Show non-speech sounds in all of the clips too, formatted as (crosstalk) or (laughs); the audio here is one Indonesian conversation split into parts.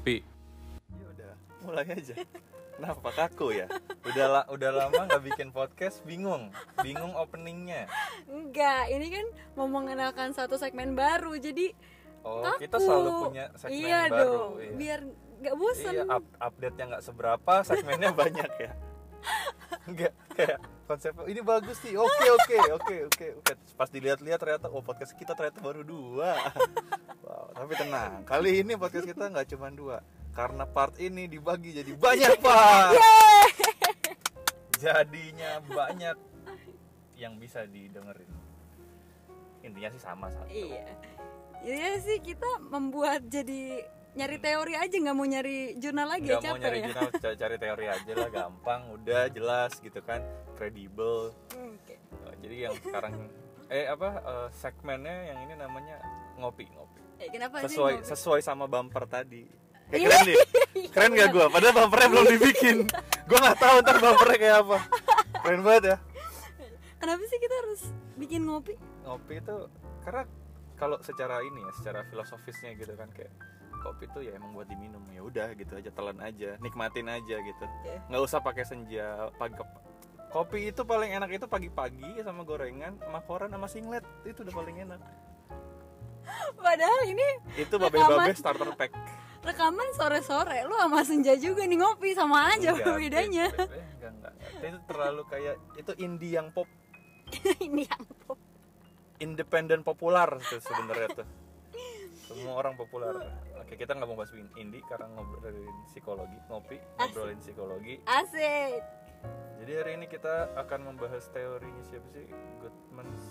ngopi. Ya udah, mulai aja. Kenapa kaku ya? Udah la udah lama nggak bikin podcast, bingung, bingung openingnya. Enggak, ini kan mau mengenalkan satu segmen baru, jadi Oh, kaku. kita selalu punya segmen iya baru. dong, iya. biar nggak bosan. Iya, up update-nya nggak seberapa, segmennya (laughs) banyak ya. Enggak, kayak konsepnya ini bagus sih. Oke, oke, oke, oke, oke. Pas dilihat-lihat ternyata oh podcast kita ternyata baru dua. Tapi tenang. Kali ini podcast kita nggak cuma dua. Karena part ini dibagi jadi banyak, Pak. Jadinya banyak yang bisa didengerin. Intinya sih sama satu. Iya. Iya sih kita membuat jadi nyari teori aja nggak mau nyari jurnal lagi ya nggak mau capek nyari ya. jurnal (laughs) ca- cari teori aja lah gampang udah jelas gitu kan kredibel Oke. Uh, jadi yang sekarang eh apa uh, segmennya yang ini namanya ngopi ngopi Eh, kenapa sih sesuai ngopi? sesuai sama bumper tadi. Eh, Iya. keren deh keren gak gua? Padahal bumpernya belum dibikin. Gua nggak tahu ntar bumpernya kayak apa. Keren banget ya. Kenapa sih kita harus bikin ngopi? ngopi itu karena kalau secara ini ya secara filosofisnya gitu kan kayak kopi itu ya emang buat diminum. Ya udah gitu aja telan aja nikmatin aja gitu. Iya. nggak usah pakai senja pagi kopi itu paling enak itu pagi-pagi sama gorengan sama koran sama singlet. Itu udah paling enak Padahal ini itu babe-babe starter pack. rekaman sore-sore, lu sama senja juga nih ngopi sama aja Enggak, bedanya. be- be- be- enggak, itu terlalu kayak itu indie yang pop. (laughs) Ini yang pop. independen populer tuh sebenarnya tuh. Semua orang populer oke kita nggak mau bahas indie karena ngobrolin psikologi ngopi ngobrolin psikologi. Asik. jadi hari ini kita akan membahas teorinya siapa sih? Goodmans.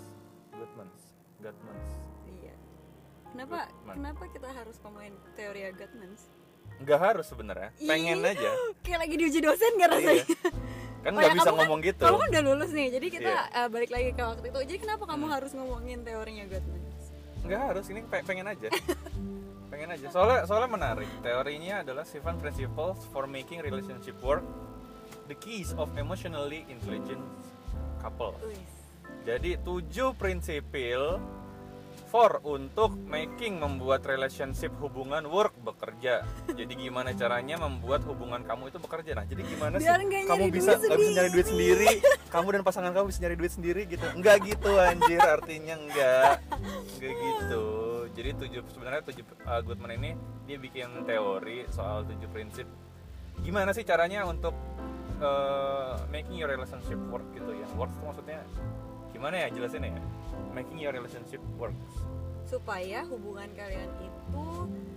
Goodmans. Goodmans. Iya. Kenapa kenapa kita harus ngomongin teori Goodmans? nggak harus sebenarnya pengen Ih, aja Kayak lagi diuji dosen gak rasanya? Iya. kan Oh nggak ya, bisa kan- ngomong gitu Kamu kan udah lulus nih, jadi kita Iya. uh, balik lagi ke waktu itu. Jadi kenapa kamu harus ngomongin teorinya Goodmans? nggak harus ini pe- pengen aja (laughs) pengen aja soalnya soalnya menarik teorinya adalah seven principles for making relationship work the keys of emotionally intelligent couple jadi tujuh prinsipil for untuk making membuat relationship hubungan work bekerja. Jadi gimana caranya membuat hubungan kamu itu bekerja? Nah jadi gimana sih? Kamu bisa nggak bisa nyari duit sendiri. kamu dan pasangan kamu bisa nyari duit sendiri gitu? Enggak gitu anjir artinya enggak enggak gitu. Jadi tujuh sebenarnya tujuh uh, Goodman ini dia bikin teori soal tujuh prinsip. Gimana sih caranya untuk uh, making your relationship work gitu yang work itu maksudnya gimana ya jelasin ya making your relationship work Supaya hubungan kalian itu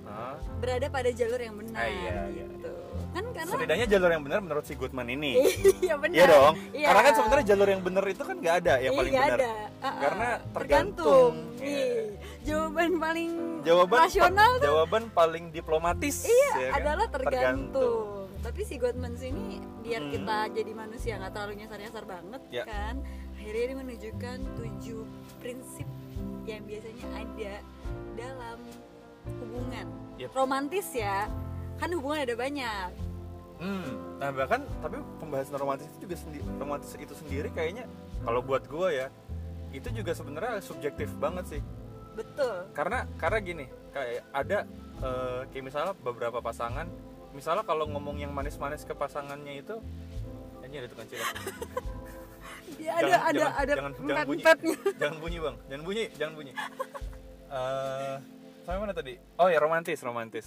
Hah? berada pada jalur yang benar Ah, iya, iya, gitu. Kan karena setidaknya jalur yang benar menurut si Goodman ini (laughs) iya benar. Iya dong. Iya. Karena kan sebenarnya jalur yang benar itu kan nggak ada yang Iya, paling benar. ada. Ah. Karena tergantung. Iya. Ih, Jawaban paling Jawaban rasional tuh jawaban paling diplomatis iya ya kan? adalah tergantung. Tapi si Gottman ini biar Hmm. kita jadi manusia nggak terlalu nyasar-nyasar banget Ya. kan. Akhirnya dia menunjukkan tujuh prinsip yang biasanya ada dalam hubungan Yep. romantis ya. Kan hubungan ada banyak. Hmm. Nah bahkan tapi pembahasan romantis itu juga sendiri romantis itu sendiri kayaknya kalau buat gua ya itu juga sebenarnya subjektif banget sih. Betul. Karena karena gini kayak ada eh, kayak misalnya beberapa pasangan misalnya kalau ngomong yang manis-manis ke pasangannya itu ini ada tukang cilok. Dia ada ada ada jangan, jangan bunyi. jangan bunyi bang. Jangan bunyi jangan bunyi. Eh, sampai mana tadi? Oh ya romantis romantis.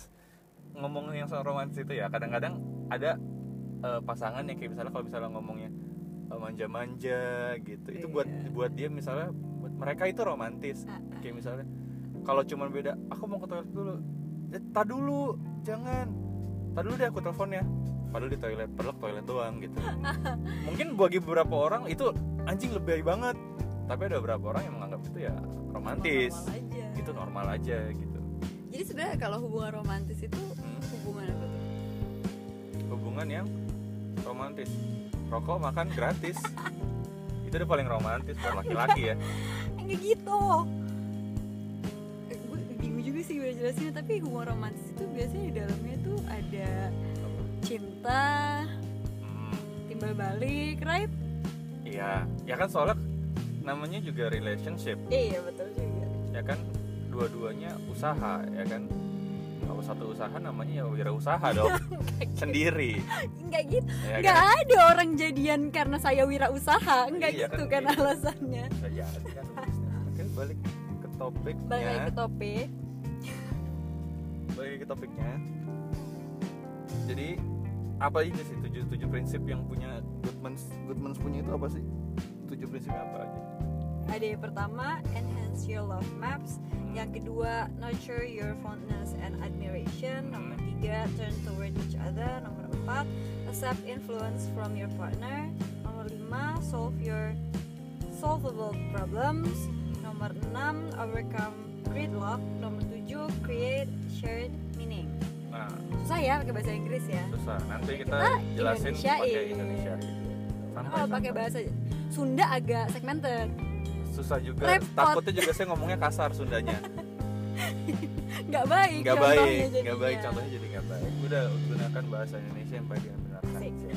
Ngomong yang soal romantis itu ya kadang-kadang ada eh, pasangan yang kayak misalnya kalau misalnya ngomongnya eh, manja-manja gitu itu buat Iya. buat dia misalnya buat mereka itu romantis. Ah, ah. kayak misalnya kalau cuman beda aku mau ke toilet dulu. Eh, tak dulu jangan. Tak dulu deh aku telepon ya padahal di toilet padahal toilet doang gitu (laughs) mungkin bagi beberapa orang itu anjing lebay banget tapi ada beberapa orang yang menganggap itu ya romantis Normal aja. itu normal aja gitu Jadi sebenarnya kalau hubungan romantis itu Hmm. hubungan apa tuh? hubungan yang romantis rokok makan gratis (laughs) itu udah paling romantis buat laki-laki ya (laughs) Enggak gitu. Eh, gue bingung juga sih gue jelasinnya tapi hubungan romantis itu biasanya di dalamnya tuh ada cinta, Hmm, timbal balik, right? iya. Ya kan soalnya namanya juga relationship. Iya betul juga. ya kan dua-duanya usaha ya kan? Kalau satu usaha namanya ya wirausaha dong. (laughs) Sendiri. Nggak gitu. Ya nggak kan? ada orang jadian karena saya wirausaha. Nggak Iya, gitu kan kan gitu. alasannya jadi kan (laughs) oke balik ke topiknya. Balik ke topik. Balik ke topiknya. Jadi apa aja sih tujuh tujuh prinsip yang punya Goodmans? Goodmans punya itu apa sih? Tujuh prinsipnya apa aja? Ada yang pertama enhance your love maps. Yang kedua nurture your fondness and admiration. Nomor tiga turn toward each other. Nomor empat accept influence from your partner. Nomor lima solve your solvable problems. Nomor enam overcome gridlock. Nomor tujuh create shared nah. Susah ya pakai bahasa Inggris ya? Susah. Nanti kita, Kita jelasin Indonesiain. pakai Indonesia. Kalau Santai, pakai santai. bahasa Sunda agak segmented. Susah juga. Repot. takutnya juga saya ngomongnya kasar Sundanya. (laughs) Nggak baik nggak baik nggak baik contohnya jadi nggak baik. Udah gunakan bahasa Indonesia yang Asik. saja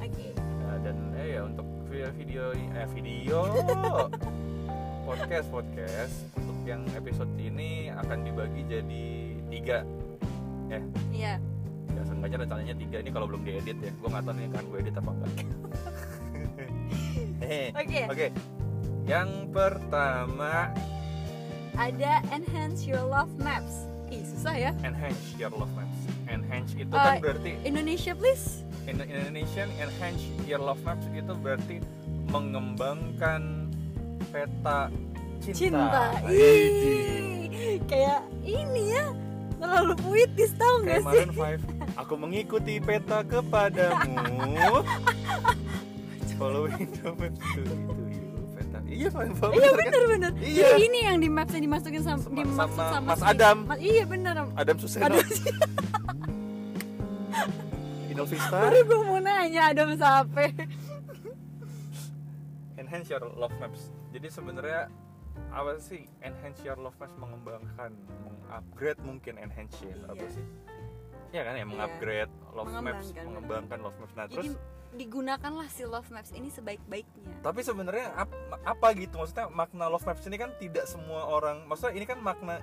oke. Nah, dan eh ya untuk video video eh video (laughs) podcast podcast. Untuk yang episode ini akan dibagi jadi tiga ya. Iya. Ya seenggaknya rencananya tiga. Ini kalau belum diedit ya gue nggak tahu nih kan gue edit apa enggak. (laughs) Eh Oke. oke. Yang pertama. Ada enhance your love maps. Ih susah ya. Enhance your love maps. Enhance itu Eh, kan berarti Indonesia please. In Indonesian enhance your love maps itu berarti mengembangkan peta cinta, cinta. Ih kayak ini ya terlalu puitis tau gak sih? Maroon 5 aku mengikuti peta kepadamu. Following the maps to, you peta. Iya paling iya bener bener Iya. jadi ini yang di maps yang dimasukin sama, Sama- dimaksud sama sama, Mas si- Adam. Mas- iya bener. Adam Suseno. Aduh, (laughs) Inul Vista. Baru gue mau nanya Adam Sape enhance your love maps. Jadi sebenarnya apa sih enhance your love maps mengembangkan mengupgrade mungkin enhance ya apa Iya. sih ya kan ya mengupgrade love maps Mengembangkan. mengembangkan love maps nah jadi terus digunakanlah si love maps ini sebaik-baiknya tapi sebenarnya ap- apa gitu maksudnya makna love maps ini kan tidak semua orang maksudnya ini kan makna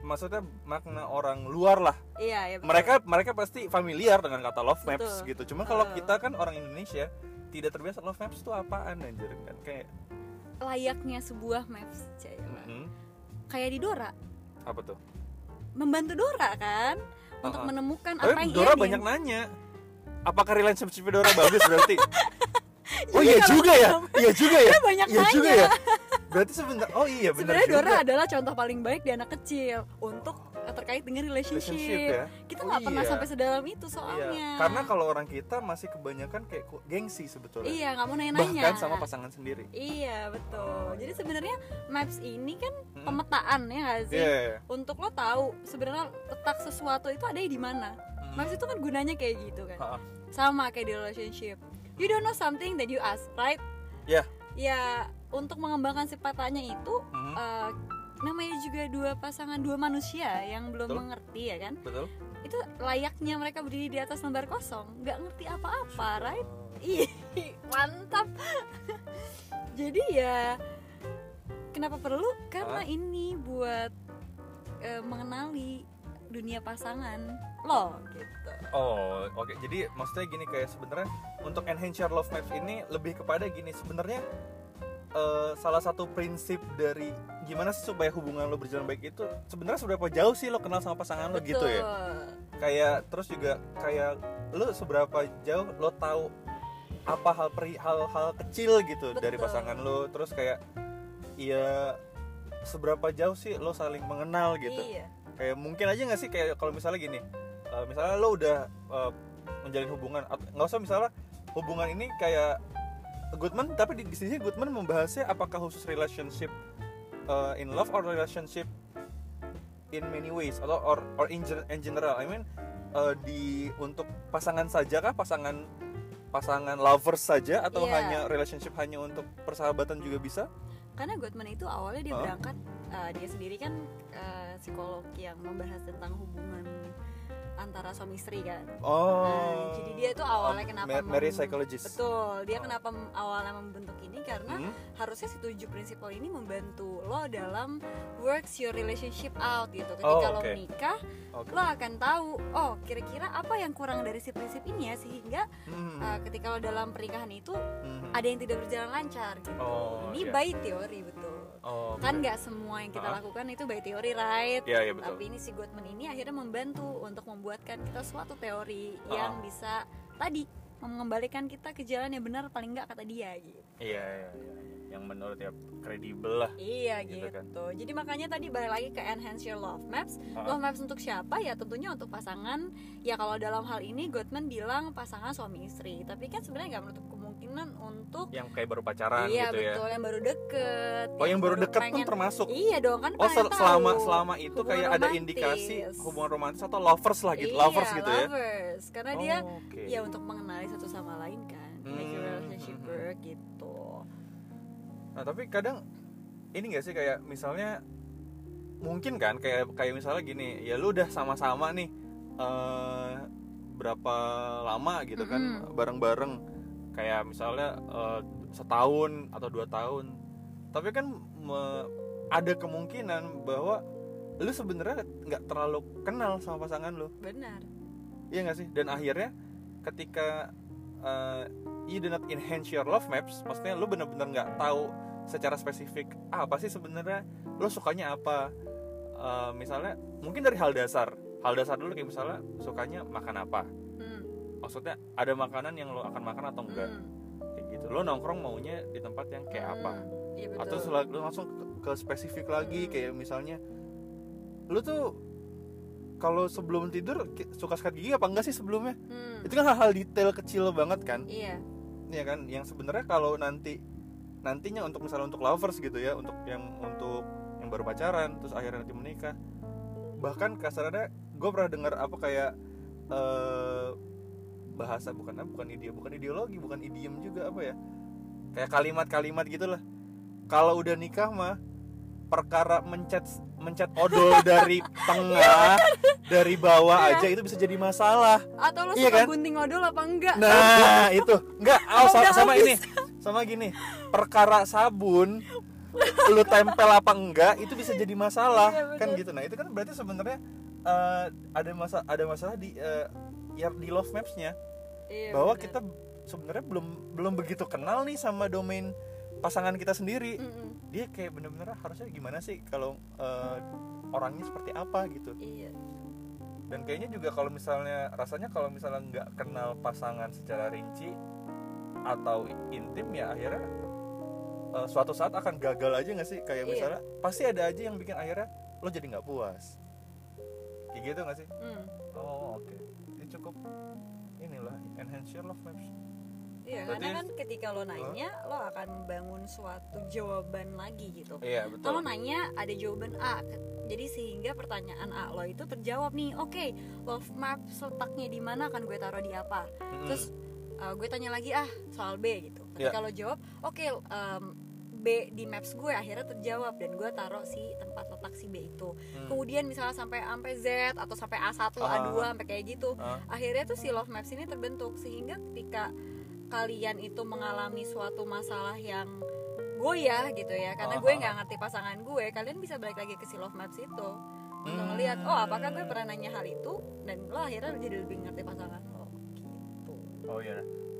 maksudnya makna orang luar lah iya ya betul. mereka mereka pasti familiar dengan kata love maps Betul. gitu cuma kalau Uh. kita kan orang Indonesia tidak terbiasa love maps itu apaan anjir kan kayak layaknya sebuah maps Caya. mm, kayak di Dora. Apa tuh? Membantu Dora kan? Untuk Uh-uh. menemukan tapi apa yang Dora ia banyak nanya apakah relationship Dora bagus berarti? (laughs) Oh iya kalau juga ya? iya juga ya? Banyak iya juga ya? Berarti sebentar oh iya benar Sebenarnya Dora adalah contoh paling baik di anak kecil. Untuk terkait dengan relationship. Relationship ya? Kita Oh nggak pernah iya. sampai sedalam itu Iya, soalnya. karena kalau orang kita masih kebanyakan kayak gengsi sebetulnya. iya nggak mau nanya-nanya. Bahkan sama pasangan sendiri. Iya betul. Oh, Jadi iya. sebenarnya maps ini kan Mm-mm. pemetaan ya nggak sih? Iya. iya. Untuk lo tahu sebenarnya letak sesuatu itu ada di mana. Mm. Maps itu kan gunanya kayak gitu kan. Ha-ha. Sama kayak di relationship. You don't know something that you ask, right? Ya. Ya untuk mengembangkan si patahnya itu Mhm. eh, namanya juga dua pasangan dua manusia yang belum Betul. mengerti ya kan Betul. itu layaknya mereka berdiri di atas lembar kosong nggak ngerti apa-apa right ih mantap (laughs) jadi ya kenapa perlu karena Hah? ini buat eh, mengenali dunia pasangan lo gitu Oh, oke. Jadi maksudnya gini kayak sebenarnya untuk enhance your love maps ini lebih kepada gini sebenarnya eh, salah satu prinsip dari gimana sih supaya hubungan lo berjalan baik itu sebenarnya seberapa jauh sih lo kenal sama pasangan lo gitu ya? Kayak terus juga kayak lo seberapa jauh lo tahu apa hal peri hal-hal kecil gitu dari Betul. pasangan lo terus kayak iya seberapa jauh sih lo saling mengenal gitu iya kayak mungkin aja nggak sih kayak kalau misalnya gini eh, misalnya lo udah eh, menjalin hubungan nggak usah misalnya hubungan ini kayak Goodman tapi di, di sini Goodman membahasnya apakah khusus relationship eh, in love or relationship in many ways atau or or in, in general I mean eh, di untuk pasangan saja kah pasangan pasangan lovers saja atau Iya. hanya relationship hanya untuk persahabatan juga bisa karena Gottman itu awalnya dia Hah? berangkat uh, dia sendiri kan uh, psikolog yang membahas tentang hubungan antara suami istri kan oh Nah, jadi dia tuh awalnya Oh, kenapa marriage psychologist betul dia Oh. kenapa awalnya membentuk ini karena Hmm? harusnya si tujuh prinsipal ini membantu lo dalam works your relationship out gitu Oh, ketika lo menikah Oke. lo akan tahu oh kira-kira apa yang kurang dari si prinsip ini ya sehingga Hmm. uh, ketika lo dalam pernikahan itu Hmm. ada yang tidak berjalan lancar gitu Oh, ini iya. by teori betul Oh, kan nggak semua yang kita Ah. lakukan itu by teori right iya, betul. tapi ini si Gottman ini akhirnya membantu untuk membuatkan kita suatu teori Ah. yang bisa tadi mengembalikan kita ke jalan yang benar paling nggak kata dia gitu iya, iya, iya. yang menurut ya kredibel lah iya Gitu gitu, kan. jadi makanya tadi balik lagi ke enhance your love maps Ah. love maps untuk siapa ya tentunya untuk pasangan ya kalau dalam hal ini Gottman bilang pasangan suami istri tapi kan sebenarnya nggak menutup kemungkinan untuk yang kayak baru pacaran iya gitu ya betul yang baru deket oh yang baru deket pun termasuk iya dong kan Oh pengen sel- tahu selama selama itu hubungan kayak ada romantis. indikasi hubungan romantis atau lovers lah gitu, Iya, lovers gitu ya. lovers. Karena Oh, dia oke. ya untuk mengenali satu sama lain kan, make your Hmm, relationship hmm, work gitu. Nah tapi kadang ini gak sih kayak misalnya mungkin kan kayak kayak misalnya gini ya lu udah sama-sama nih eh berapa lama gitu kan Mm-mm. bareng-bareng kayak misalnya eh, setahun atau dua tahun tapi kan me- ada kemungkinan bahwa lu sebenarnya nggak terlalu kenal sama pasangan lu Benar. Iya gak sih? Dan akhirnya ketika uh, you do not enhance your love maps, maksudnya lu bener-bener nggak tahu secara spesifik ah, apa sih sebenarnya lu sukanya apa? Uh, misalnya mungkin dari hal dasar, hal dasar dulu kayak misalnya sukanya makan apa? Maksudnya ada makanan yang lu akan makan atau enggak? hmm, Kayak gitu. Lu nongkrong maunya di tempat yang kayak apa? hmm. Iya betul. Atau lu langsung ke, ke spesifik lagi Hmm. kayak misalnya lu tuh kalau sebelum tidur suka sikat gigi apa enggak sih sebelumnya? Hmm. itu kan hal-hal detail kecil banget kan Iya. Iya kan yang sebenarnya kalau nanti nantinya untuk misalnya untuk lovers gitu ya untuk yang untuk yang baru pacaran terus akhirnya nanti menikah bahkan kasarnya gue pernah dengar apa kayak eh bahasa bukan bukan ide bukan ideologi bukan idiom juga apa ya kayak kalimat-kalimat gitulah kalau udah nikah mah perkara mencet mencet odol (laughs) dari tengah dari bawah aja itu bisa jadi masalah Atau lo Iya suka kan? gunting odol apa enggak? Nah, (laughs) itu. Enggak, oh, sama, sama ini. (laughs) Sama gini. Perkara sabun lu tempel apa enggak itu bisa jadi masalah Iya, kan gitu. Nah, itu kan berarti sebenarnya eh, ada masa ada masalah di eh, ya di love maps-nya Iya, bahwa benar. kita sebenarnya belum belum begitu kenal nih sama domain pasangan kita sendiri. Mm-mm. Dia kayak bener-bener harusnya gimana sih kalau eh, orangnya seperti apa gitu Iya. dan kayaknya juga kalau misalnya rasanya kalau misalnya nggak kenal pasangan secara rinci atau intim ya akhirnya eh, suatu saat akan gagal aja nggak sih kayak Iya. misalnya pasti ada aja yang bikin akhirnya lo jadi nggak puas kayak gitu nggak sih Hmm. oh oke ini cukup inilah enhance your love maps Iya, Berarti- karena kan ketika lo nanya, lo akan membangun suatu jawaban lagi gitu. iya Kalau nanya ada jawaban A, jadi sehingga pertanyaan A lo itu terjawab nih. Oke, love map letaknya di mana akan gue taruh di apa? Mm-mm. Terus uh, gue tanya lagi ah soal B gitu. Ketika lo jawab, oke em, B di maps gue akhirnya terjawab dan gue taruh si tempat letak si B itu. Hmm. Kemudian misalnya sampai sampai Z atau sampai A1, Ah. A2 sampai kayak gitu. Ah. Akhirnya tuh si love maps ini terbentuk sehingga ketika kalian itu mengalami suatu masalah yang goyah gitu ya karena Ah, gue ah. nggak ngerti pasangan gue kalian bisa balik lagi ke si love maps itu untuk Hmm. ngelihat oh apakah gue pernah nanya hal itu dan lo akhirnya jadi lebih ngerti pasangan lo gitu oh iya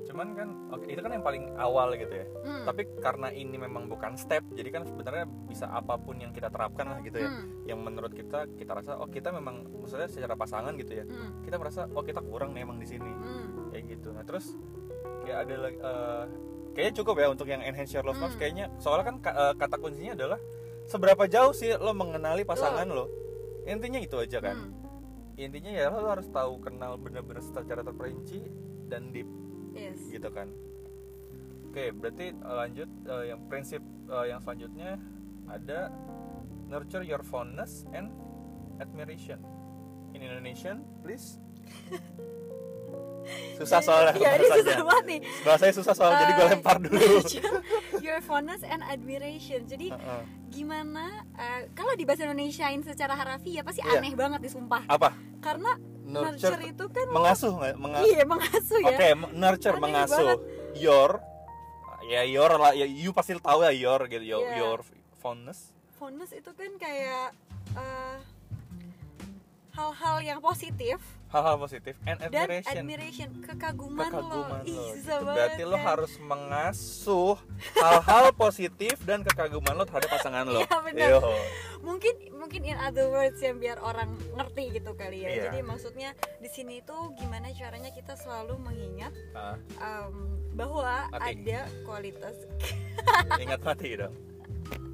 cuman kan oke itu kan yang paling awal gitu ya Hmm. tapi karena ini memang bukan step jadi kan sebenarnya bisa apa pun yang kita terapkan lah gitu ya Hmm. yang menurut kita kita rasa oh kita memang maksudnya secara pasangan gitu ya Hmm. kita merasa oh kita kurang nih emang di sini Hmm. kayak gitu nah terus kayak ada eh, kayaknya cukup ya untuk yang enhance your love maps Hmm. kayaknya soalnya kan ka- eh, kata kuncinya adalah seberapa jauh sih lo mengenali pasangan lo intinya itu aja kan Hmm. intinya ya lo harus tahu kenal bener-bener secara terperinci dan deep yes. Gitu kan. Oke berarti eh, lanjut eh, yang prinsip eh, yang selanjutnya ada nurture your fondness and admiration. In Indonesian please. (laughs) Susah soalnya ya ini susah banget nih. Bahasanya susah soal jadi gue lempar dulu. (laughs) your fondness and admiration. Jadi Heeh. gimana eh, kalau di bahasa Indonesiain secara harafiah pasti Iya. aneh banget disumpah apa? Karena nurture, nurture itu kan mengasuh nggak Menga- iya mengasuh ya Oke, m- nurture Aneh mengasuh banget. your ya your lah ya you pasti tahu ya your gitu your, Iya. your fondness. fondness itu kan kayak eh, hal-hal yang positif Hal-hal positif and dan admiration. admiration kekaguman, kekaguman lo Ih, lo. susah Gitu. Berarti lo kan? harus mengasuh hal-hal positif dan kekaguman lo terhadap pasangan lo. (laughs) Iya, benar. Yo. mungkin mungkin in other words yang biar orang ngerti gitu kali ya Iya. jadi maksudnya di sini tuh gimana caranya kita selalu mengingat Ah, em, bahwa Mati. ada kualitas ingat mati dong.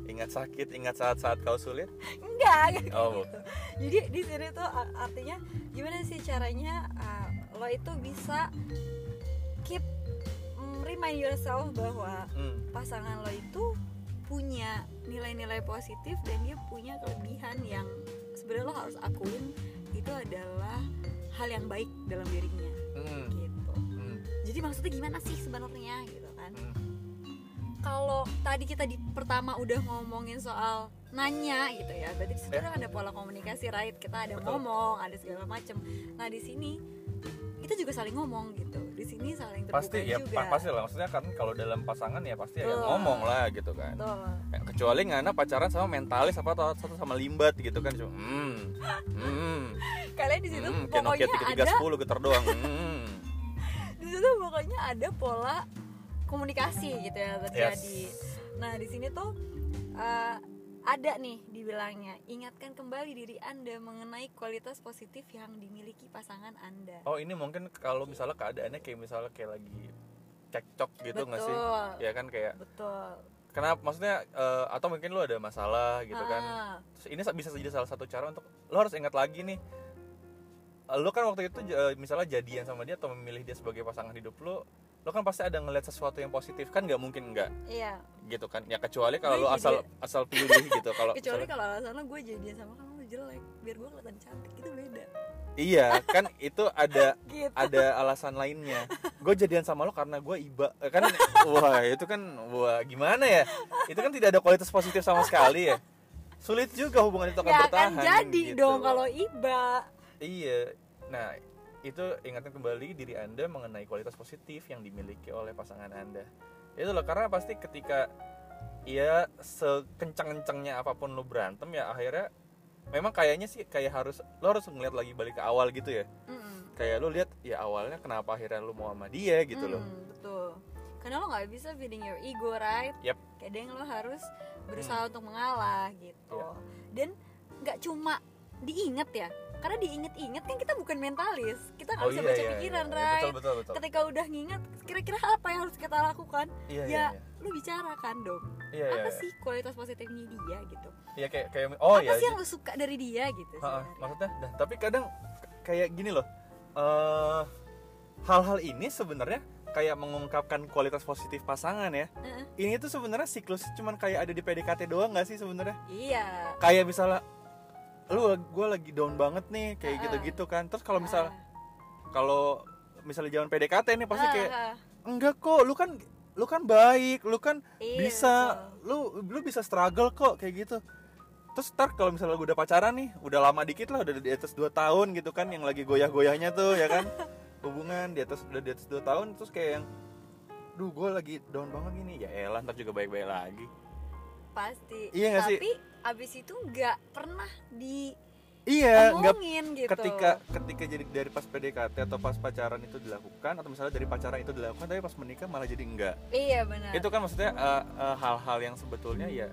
Ingat sakit, ingat saat-saat kau sulit. enggak kayak Oh, gitu jadi di sini tuh artinya gimana sih caranya uh, lo itu bisa keep mm, remind yourself bahwa Hmm. pasangan lo itu punya nilai-nilai positif dan dia punya kelebihan yang sebenarnya lo harus akuin itu adalah hal yang baik dalam dirinya Hmm. gitu Hmm. jadi maksudnya gimana sih sebenarnya gitu kan Hmm. Kalau tadi kita di pertama udah ngomongin soal nanya gitu ya berarti di situ Ya. kan ada pola komunikasi right kita ada Betul. ngomong ada segala macem nah di sini kita juga saling ngomong gitu di sini saling terbuka Pasti ya juga pa- pasti lah maksudnya kan kalau dalam pasangan ya pasti Betul. ngomong lah gitu kan. Betul. Ya, kecuali ngana pacaran sama mentalis apa atau satu sama limbat gitu kan cuma hmm hmm kalian di situ hmm pokoknya tiga tiga ada sepuluh getar doang hmm (laughs) di situ pokoknya ada pola komunikasi gitu ya terjadi. Nah di sini tuh eh, ada nih dibilangnya ingatkan kembali diri anda mengenai kualitas positif yang dimiliki pasangan anda. oh ini mungkin kalau misalnya keadaannya kayak misalnya kayak lagi cekcok gitu nggak sih ya kan kayak Betul. kenapa maksudnya eh, atau mungkin lu ada masalah gitu kan Ah, Terus ini bisa jadi salah satu cara untuk lo harus ingat lagi nih lo kan waktu itu eh, misalnya jadian sama dia atau memilih dia sebagai pasangan hidup lo lo kan pasti ada ngeliat sesuatu yang positif kan nggak mungkin nggak iya. gitu kan ya kecuali kalau lo asal asal pilih gitu kalau (laughs) Kecuali kalau alasannya gue jadian sama kamu jelek, biar gue kelihatan cantik itu beda. iya kan itu ada (laughs) Gitu. ada alasan lainnya gue jadian sama lo karena gue iba eh, kan wah itu kan wah gimana ya itu kan tidak ada kualitas positif sama sekali ya sulit juga hubungan itu akan Gak bertahan akan jadi gitu. dong kalau iba. Iya. Nah, itu ingatkan kembali diri Anda mengenai kualitas positif yang dimiliki oleh pasangan Anda. Itu loh karena pasti ketika ya sekencang-kencangnya apa pun lo berantem ya akhirnya memang kayaknya sih kayak harus lo harus ngeliat lagi balik ke awal gitu ya. Mm-mm. Kayak lo lihat ya awalnya kenapa akhirnya lo mau sama dia gitu loh. Mm, betul. Karena lo nggak bisa feeding your ego, right? Yep. Kadang lo harus berusaha untuk mengalah gitu. Iya. Dan nggak cuma diinget ya. Karena diinget-inget kan kita bukan mentalis. Kita nggak Oh bisa iya baca iya. pikiran, iya. right? Betul betul betul. Ketika udah nginget, kira-kira apa yang harus kita lakukan? Iya ya, iya. lo bicarakan dong. Iya iya. apa sih kualitas positifnya dia gitu? Iya kayak kayak oh apa iya. sih yang lo suka dari dia gitu? Sebenarnya? maksudnya dah, tapi kadang kayak gini loh eh hal-hal ini sebenarnya kayak mengungkapkan kualitas positif pasangan ya Heeh. ini tuh sebenarnya siklus cuman kayak ada di PDKT doang nggak sih sebenarnya Iya. kayak misalnya lu gue lagi down banget nih kayak Ah. gitu-gitu kan terus kalau misal Ah. kalau misalnya zaman PDKT nih pasti Ah, kayak ah. enggak kok lu kan lu kan baik lu kan Iya, bisa lu lu bisa struggle kok kayak gitu terus ntar kalau misalnya gue udah pacaran nih udah lama dikit lah udah di atas 2 tahun gitu kan yang lagi goyah-goyahnya tuh ya kan (laughs) hubungan di atas udah di atas 2 tahun terus kayak yang duh gue lagi down banget gini ya elah ntar juga baik-baik lagi pasti. Iya sih? tapi abis itu nggak pernah iya nggak gitu. ketika ketika jadi dari pas PDKT atau pas pacaran itu dilakukan atau misalnya dari pacaran itu dilakukan tapi pas menikah malah jadi enggak iya benar. Itu kan maksudnya eh, eh, hal-hal yang sebetulnya ya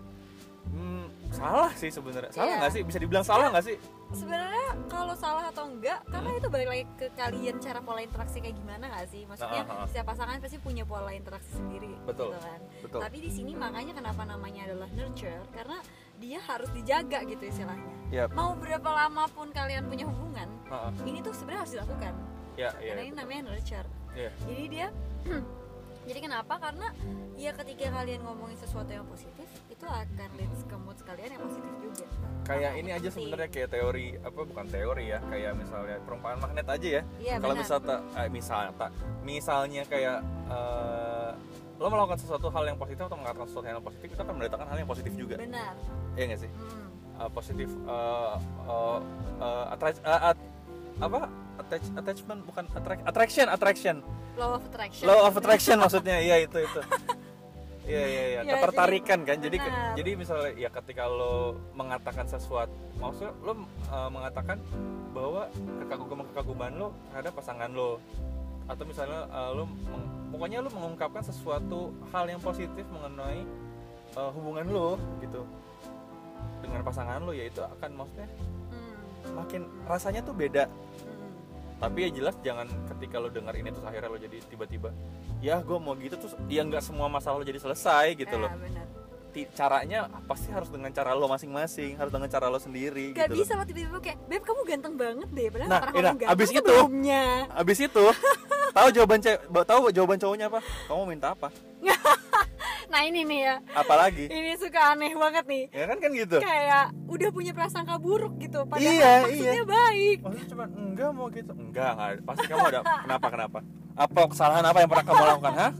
hmm, salah sih sebenarnya. Salah Iya. nggak sih? Bisa dibilang salah nggak sih? Sebenarnya kalau salah atau enggak karena itu balik lagi ke kalian cara pola interaksi kayak gimana nggak sih? Maksudnya ah. setiap pasangan pasti punya pola interaksi sendiri Betul. gitu kan. Betul. Tapi di sini makanya kenapa namanya adalah nurture karena dia harus dijaga gitu istilahnya. Ya mau berapa lama pun kalian punya hubungan ah. ini tuh sebenarnya harus dilakukan. Ya ya karena ini betul. namanya nurture. Iya. jadi dia (clears throat) jadi kenapa? Karena ya ketika kalian ngomongin sesuatu yang positif itu akan leads ke mood kalian yang positif juga. Kayak ini aja sebenarnya kayak teori apa bukan teori ya kayak misalnya perumpamaan magnet aja ya. Iya kalau benar. misal ta- eh, misal ta- misalnya kayak eh, lo melakukan sesuatu hal yang positif atau mengatakan sesuatu yang positif itu akan mendatangkan hal yang positif juga. Benar. Iya nggak sih? Hmm. Eh, positif eh, eh, eh, attra- eh, at- apa? Attach attachment bukan attract attraction attraction. Law of attraction. Law of attraction maksudnya iya itu itu (laughs) iya iya iya. Ya, ketertarikan kan? Jadi benar. jadi misalnya ya ketika lo mengatakan sesuatu maksudnya lo uh, mengatakan bahwa kekaguman kekaguman lo terhadap pasangan lo. Atau misalnya uh, lo meng- pokoknya lo mengungkapkan sesuatu hal yang positif mengenai uh, hubungan lo gitu. Dengan pasangan lo ya itu akan maksudnya Hmm, makin rasanya tuh beda. Tapi ya jelas jangan ketika lo dengar ini terus akhirnya lo jadi tiba-tiba ya gue mau gitu terus ya nggak semua masalah lo jadi selesai gitu loh. Ya, benar. Ti- caranya pasti harus dengan cara lo masing-masing harus dengan cara lo sendiri Gak gitu bisa lo tiba-tiba kayak Beb kamu ganteng banget deh Padahal Nah, orang iya, orang ganteng abis itu- sebelumnya. loh abis itu tahu jawaban cewek tahu jawaban cowoknya apa? Kamu minta apa (laughs) Nah ini nih ya. Apalagi? Ini suka aneh banget nih. Ya kan kan gitu? Kayak udah punya prasangka buruk gitu Padahal Iya, maksudnya baik. Maksudnya cuma enggak mau gitu? Enggak enggak. Pasti kamu ada. Kenapa kenapa? Apa kesalahan apa yang pernah kamu lakukan hah?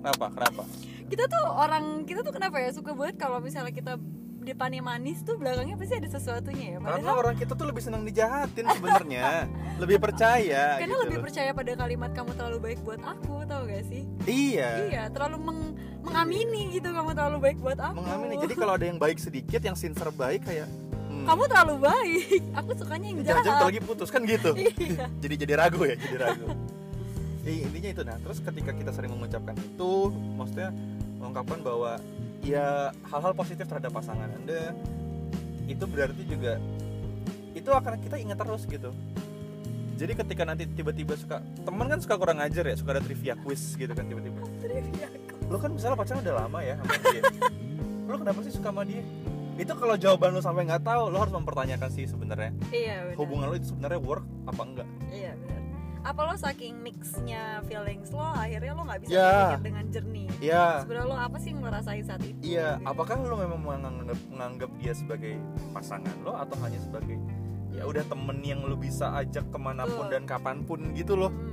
Kenapa kenapa? Kita tuh orang Kita tuh kenapa ya Suka banget kalau misalnya kita Depannya manis tuh belakangnya pasti ada sesuatunya ya. Karena Padahal orang kita tuh lebih senang dijahatin sebenarnya. Lebih percaya Karena gitu lebih loh. percaya pada kalimat kamu terlalu baik buat aku Tau gak sih? iya. Iya terlalu meng- mengamini gitu Kamu terlalu baik buat aku. Mengamini. Jadi kalau ada yang baik sedikit yang sincere baik kayak hmm, Kamu terlalu baik. (laughs) Aku sukanya yang jangan jahat. lagi putus kan gitu? (laughs) Iya. Jadi jadi ragu ya jadi ragu. Iya, intinya itu. Nah terus ketika kita sering mengucapkan itu maksudnya mengungkapkan bahwa ya hal-hal positif terhadap pasangan anda itu berarti juga itu akan kita ingat terus gitu. Jadi ketika nanti tiba-tiba suka teman kan suka kurang ajar ya suka ada trivia quiz gitu kan tiba-tiba lo kan misalnya pacaran udah lama ya sama dia lo kenapa sih suka sama dia itu kalau jawaban lo sampai nggak tahu lo harus mempertanyakan sih sebenarnya Iya benar hubungan lo itu sebenarnya work apa enggak Iya benar. Apa lo saking mixnya feelings lo akhirnya lo nggak bisa Ya. berpikir dengan jernih. ya Sebenarnya lo apa sih yang lo rasain saat itu? Iya, Gitu. apakah lo memang menganggap, menganggap dia sebagai pasangan lo atau hanya sebagai ya udah temen yang lo bisa ajak ke mana pun Betul. dan kapan pun gitu loh? Hmm,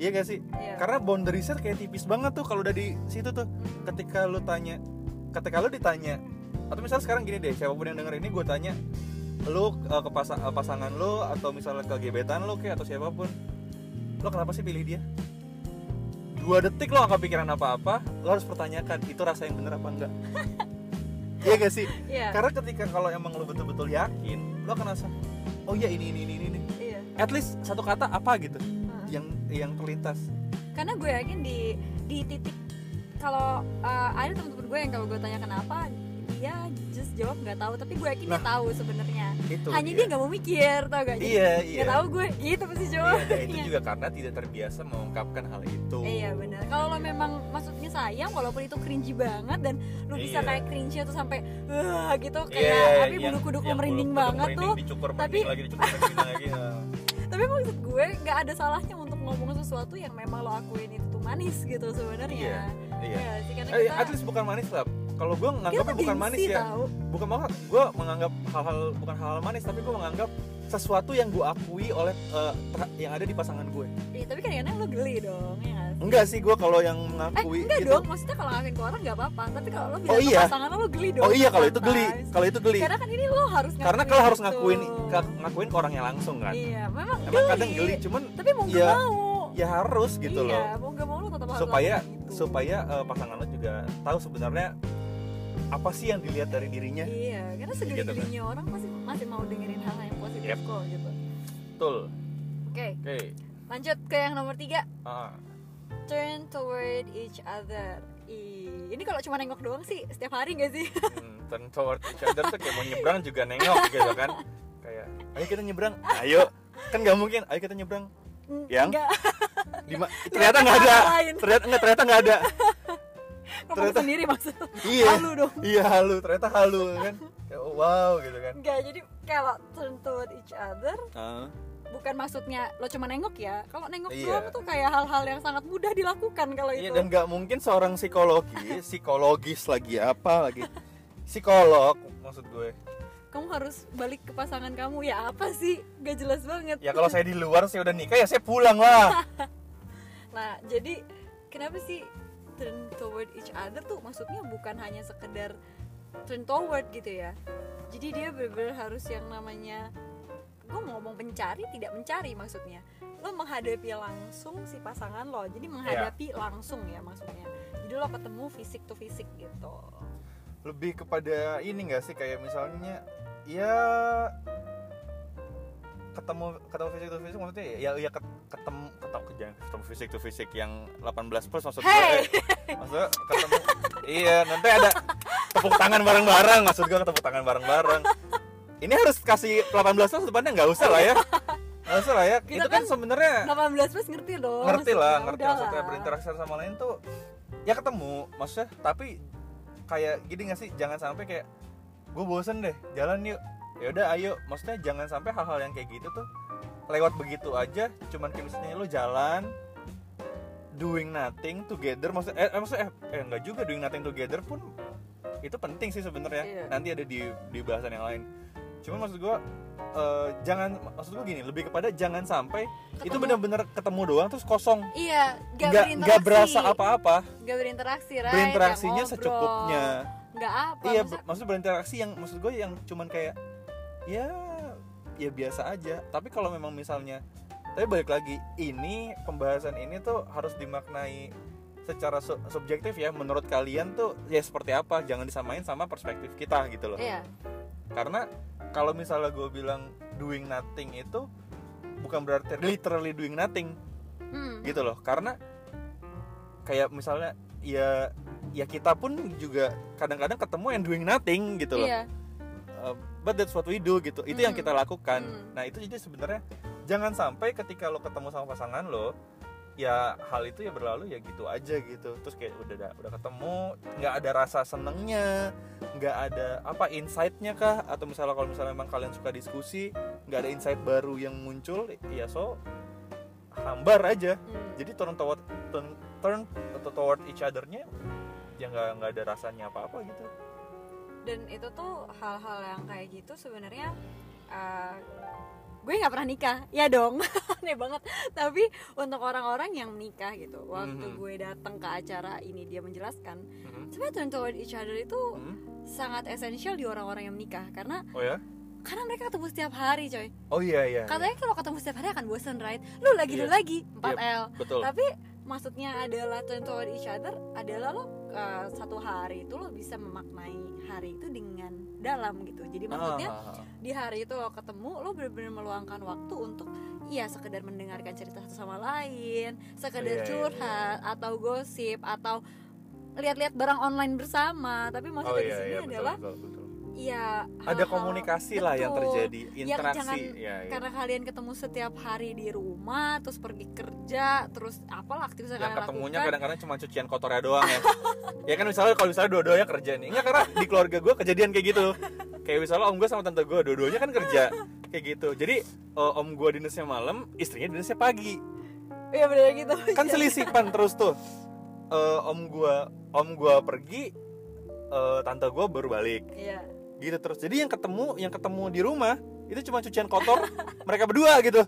Iya gak sih? iya. Karena boundariesnya kayak tipis banget tuh kalau udah di situ tuh. Hmm. Ketika lo tanya, ketika lo ditanya, atau misalnya sekarang gini deh, siapa pun yang denger ini gue tanya, lo uh, ke pasa- uh, pasangan lo atau misalnya ke gebetan lo kayak atau siapa pun, lo kenapa sih pilih dia? Dua detik lo gak kepikiran apa-apa, lo harus pertanyakan itu rasa yang bener apa enggak? (laughs) Iya gak sih? Iya. Karena ketika kalau emang lo betul-betul yakin, lo akan rasa, oh iya ini ini ini ini. Iya. At least satu kata apa gitu. Yang yang terlintas. Karena gue yakin di di titik kalau uh, ada teman-teman gue yang kalau gue tanya kenapa dia just jawab nggak tahu tapi gue yakin dia Nah. tahu sebenarnya hanya iya. dia nggak mau mikir tau gak Iya iya. nggak tahu gue gitu pasti Iya, jawabannya dan itu juga karena tidak terbiasa mengungkapkan hal itu. Iya benar. Kalau lo memang maksudnya sayang, walaupun itu cringy banget dan lo bisa Iya. kayak cringe tuh sampai gitu Iya, kayak tapi yang- bulu kuduk yang merinding banget tuh. Tapi- lagi, dicukur lagi. ya. Tapi maksud gue nggak ada salahnya untuk ngomong sesuatu yang memang lo akuin itu tuh manis gitu sebenarnya. Iya, iya. Iya sih karena Eh, kita at least bukan manis lah. Kalau gue menganggapnya tuh bukan manis ya. tahu. Bukan banget. Gue menganggap hal-hal bukan hal-hal manis, tapi gue menganggap sesuatu yang gue akui oleh eh, ter- yang ada di pasangan gue. Iya, tapi kadang-kadang lo geli dong, ya nggak sih? Enggak sih gue kalau yang Eh, mengakui enggak gitu. dong, maksudnya kalau ngakuin ke orang nggak apa-apa Tapi kalau lo bilang Oh, iya. ke pasangan lo, lo geli dong Oh iya kalau itu geli, kalau itu geli. Karena kan ini lo harus ngakuin Karena kalau harus gitu. ngakuin ka- ngakuin ke orangnya langsung kan. Iya, memang Emang kadang geli, cuman Tapi mau ya, mau ya harus gitu loh. iya, mau gak mau lo tetap harus supaya lakukan itu. supaya eh, pasangan lo juga tahu sebenarnya apa sih yang dilihat dari dirinya? Iya karena Gitu kan. segede-gedenya orang pasti masih mau dengerin hal yang positif Yep. kok gitu. Betul. Oke. Oke. Lanjut ke yang nomor tiga. Ah, turn toward each other. Ih, ini kalau cuma nengok doang sih setiap hari gak sih? Hmm, turn toward each other tuh kayak mau nyebrang juga nengok gitu kan. Kayak ayo kita nyebrang. Ayo. Kan nggak mungkin. Ayo kita nyebrang. Yang? enggak lima. (laughs) Ternyata nggak ada. Lain. ternyata nggak ternyata nggak ada Ternyata- sendiri maksud? Iya. Halu dong. Iya halu. Ternyata halu kan? Kayak, oh, wow gitu kan. Enggak jadi kalau turn toward each other Ah, bukan maksudnya lo cuma nengok ya. Kalau nengok Iya. doang tuh kayak hal-hal yang sangat mudah dilakukan kalau iya itu. dan nggak mungkin seorang psikologi psikologis lagi apa lagi psikolog maksud gue. Kamu harus balik ke pasangan kamu. Ya apa sih? Gak jelas banget. Ya kalau saya di luar saya udah nikah ya saya pulang lah. (laughs) Nah jadi kenapa sih turn toward each other tuh maksudnya bukan hanya sekedar turn toward gitu ya. Jadi dia benar-benar harus yang namanya gue mau ngomong pencari tidak mencari maksudnya. Lo menghadapi langsung si pasangan lo jadi menghadapi langsung ya maksudnya. Jadi lo ketemu fisik to fisik gitu. Lebih kepada ini enggak sih? Kayak misalnya ya ketemu ketemu fisik to fisik maksudnya ya ya ket- ketemu ketemu jangan ketemu fisik to fisik yang 18 plus maksud gue. Hey! eh, maksudnya ketemu iya nanti ada tepuk tangan bareng-bareng maksud gue tepuk tangan bareng-bareng. Ini harus kasih 18 plus depannya nggak usah lah ya. Nggak usah lah ya. Kita itu kan kan sebenarnya 18 plus ngerti dong ngerti lah ngerti maksudnya lah. berinteraksi sama lain tuh ya ketemu maksudnya tapi kayak gini gak sih? Jangan sampai kayak gue bosen deh jalan yuk ya udah ayo. Maksudnya jangan sampai hal-hal yang kayak gitu tuh lewat begitu aja. Cuman kayak misalnya lu jalan doing nothing together maksudnya eh, maksudnya eh, eh enggak juga doing nothing together pun itu penting sih sebenarnya. Iya. nanti ada di di bahasan yang lain. Cuman maksud gue eh, jangan maksud gue gini lebih kepada jangan sampai itu Ketemu. benar-benar ketemu doang terus kosong. Iya gak, berinteraksi nggak berasa apa-apa. Gak berinteraksi right? berinteraksinya secukupnya. Nggak apa iya maksudnya- maksud berinteraksi yang maksud gue yang cuman kayak ya ya biasa aja. Tapi kalau memang misalnya tapi balik lagi ini pembahasan ini tuh harus dimaknai secara su- subjektif ya. Menurut kalian tuh ya seperti apa? Jangan disamain sama perspektif kita gitu loh. Iya. Karena kalau misalnya gue bilang doing nothing itu bukan berarti literally doing nothing hmm. gitu loh. Karena kayak misalnya ya ya kita pun juga kadang-kadang ketemu yang doing nothing gitu loh. Iya Uh, but that's what we do gitu itu yang Hmm. kita lakukan Hmm. nah itu jadi sebenarnya jangan sampai ketika lo ketemu sama pasangan lo ya hal itu ya berlalu ya gitu aja gitu terus kayak udah udah, ketemu nggak ada rasa senengnya nggak ada apa insightnya kah atau misalnya kalau misalnya memang kalian suka diskusi nggak ada insight baru yang muncul ya so hambar aja Hmm. jadi turn toward turn, turn atau toward each other-nya ya nggak nggak ada rasanya apa-apa gitu dan itu tuh hal-hal yang kayak gitu sebenarnya uh, gue nggak pernah nikah ya dong (laughs) aneh banget tapi untuk orang-orang yang menikah gitu waktu Mhm. gue datang ke acara ini dia menjelaskan Mhm. sebenarnya turn toward each other itu Hmm. sangat esensial di orang-orang yang menikah karena oh ya karena mereka ketemu setiap hari coy oh iya iya, iya. katanya kalau ketemu setiap hari akan bosen right lu lagi lu Iya. lagi 4L betul tapi maksudnya adalah turn toward each other adalah lo uh, satu hari itu lo bisa memaknai hari itu dengan dalam gitu jadi maksudnya Ah, ah, ah. di hari itu lo ketemu lo benar-benar meluangkan waktu untuk ya sekedar mendengarkan cerita satu sama lain sekedar Iya, iya, curhat atau gosip atau lihat-lihat barang online bersama tapi oh maksudnya di iya sini iya betul, adalah betul, betul. Ya ada komunikasi lah yang Betul. terjadi yang interaksi. jangan ya, ya. karena kalian ketemu setiap hari di rumah terus pergi kerja terus apalah aktivitas yang kalian ketemunya lakukan. kadang-kadang cuma cucian kotornya doang ya. (laughs) Ya kan misalnya kalau misalnya dua-duanya kerja nih. Enggak karena di keluarga gue kejadian kayak gitu. Kayak misalnya om gue sama tante gue dua-duanya kan kerja. Kayak gitu. Jadi eh, om gue dinasnya malam istrinya dinasnya pagi. Iya bener gitu. Kan selisipan terus tuh. Eh, om gue om gue pergi eh, tante gue baru balik. Iya gitu terus. Jadi yang ketemu yang ketemu di rumah itu cuma cucian kotor (laughs) mereka berdua gitu.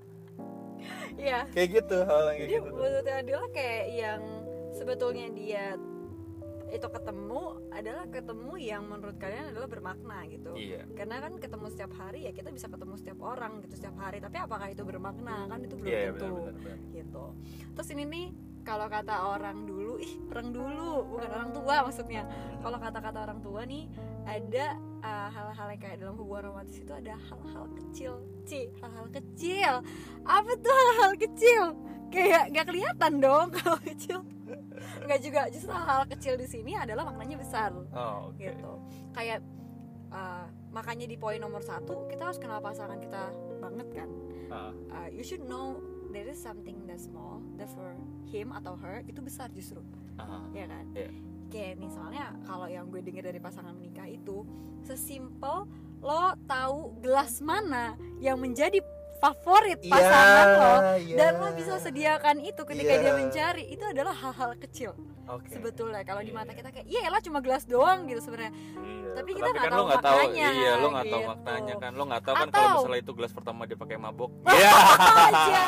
Iya. Kayak gitu hal yang kayak jadi gitu maksudnya adalah kayak yang sebetulnya dia itu ketemu adalah ketemu yang menurut kalian adalah bermakna gitu. Iya. Karena kan ketemu setiap hari ya kita bisa ketemu setiap orang gitu setiap hari. Tapi apakah itu bermakna? Kan itu belum iya iya, tentu benar benar benar. gitu. Terus ini nih kalau kata orang dulu ih orang dulu. Bukan orang tua maksudnya. Kalau kata-kata orang tua nih ada uh, hal-hal yang kayak dalam hubungan romantis itu ada hal-hal kecil. Ci hal-hal kecil. Apa tuh hal-hal kecil? Kayak gak kelihatan dong (laughs) kalau kecil. Nggak juga justru hal-hal kecil di sini adalah maknanya besar. Oh oke. Gitu. Kayak uh, makanya di poin nomor satu kita harus kenal pasangan kita banget kan? Ah, uh, you should know there is something that small that for him atau her itu besar justru ah. ya kan Iya. kayak misalnya kalau yang gue dengar dari pasangan menikah itu sesimpel lo tahu gelas mana yang menjadi favorit Iya, pasangan lo iya. dan lo bisa sediakan itu ketika Iya. dia mencari itu adalah hal-hal kecil Oke. sebetulnya kalau di Iya, mata kita kayak iya lah cuma gelas doang gitu sebenarnya Iya. Tapi kita nggak kan tahu nggak tahu, maknanya, iya lo nggak tahu gitu. maknanya kan, lo nggak tahu kan kalau misalnya itu gelas pertama dia pakai mabok. (laughs) Iya. aja